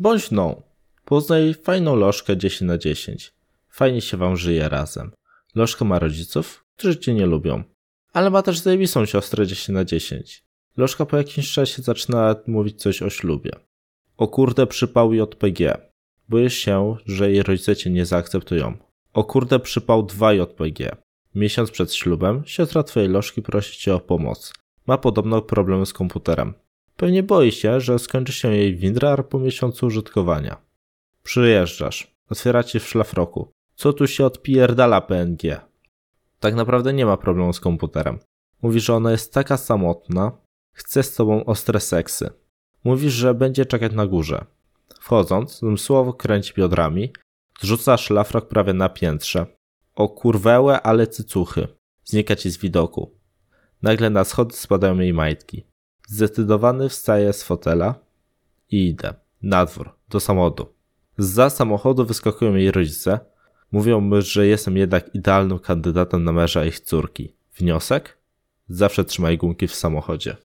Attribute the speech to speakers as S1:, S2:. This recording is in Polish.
S1: Bądź no. Poznaj fajną lożkę 10 na 10. Fajnie się wam żyje razem. Lożka ma rodziców, którzy cię nie lubią. Ale ma też zajebistą siostrę 10 na 10. Lożka po jakimś czasie zaczyna mówić coś o ślubie. O kurde przypał JPG. Boisz się, że jej rodzice cię nie zaakceptują. O kurde przypał 2 JPG. Miesiąc przed ślubem siostra twojej lożki prosi cię o pomoc. Ma podobno problemy z komputerem. Pewnie boi się, że skończy się jej WinRAR po miesiącu użytkowania. Przyjeżdżasz. Otwieracie w szlafroku. Co tu się odpierdala PNG? Tak naprawdę nie ma problemu z komputerem. Mówi, że ona jest taka samotna, chce z tobą ostre seksy. Mówisz, że będzie czekać na górze. Wchodząc, słowo kręci biodrami, zrzuca szlafrok prawie na piętrze. O kurwełe, ale cycuchy. Znika ci z widoku. Nagle na schody spadają jej majtki. Zdecydowany wstaje z fotela i idę. Na dwór, do samochodu. Za samochodu wyskakują jej rodzice. Mówią że jestem jednak idealnym kandydatem na męża ich córki. Wniosek? Zawsze trzymaj gumki w samochodzie.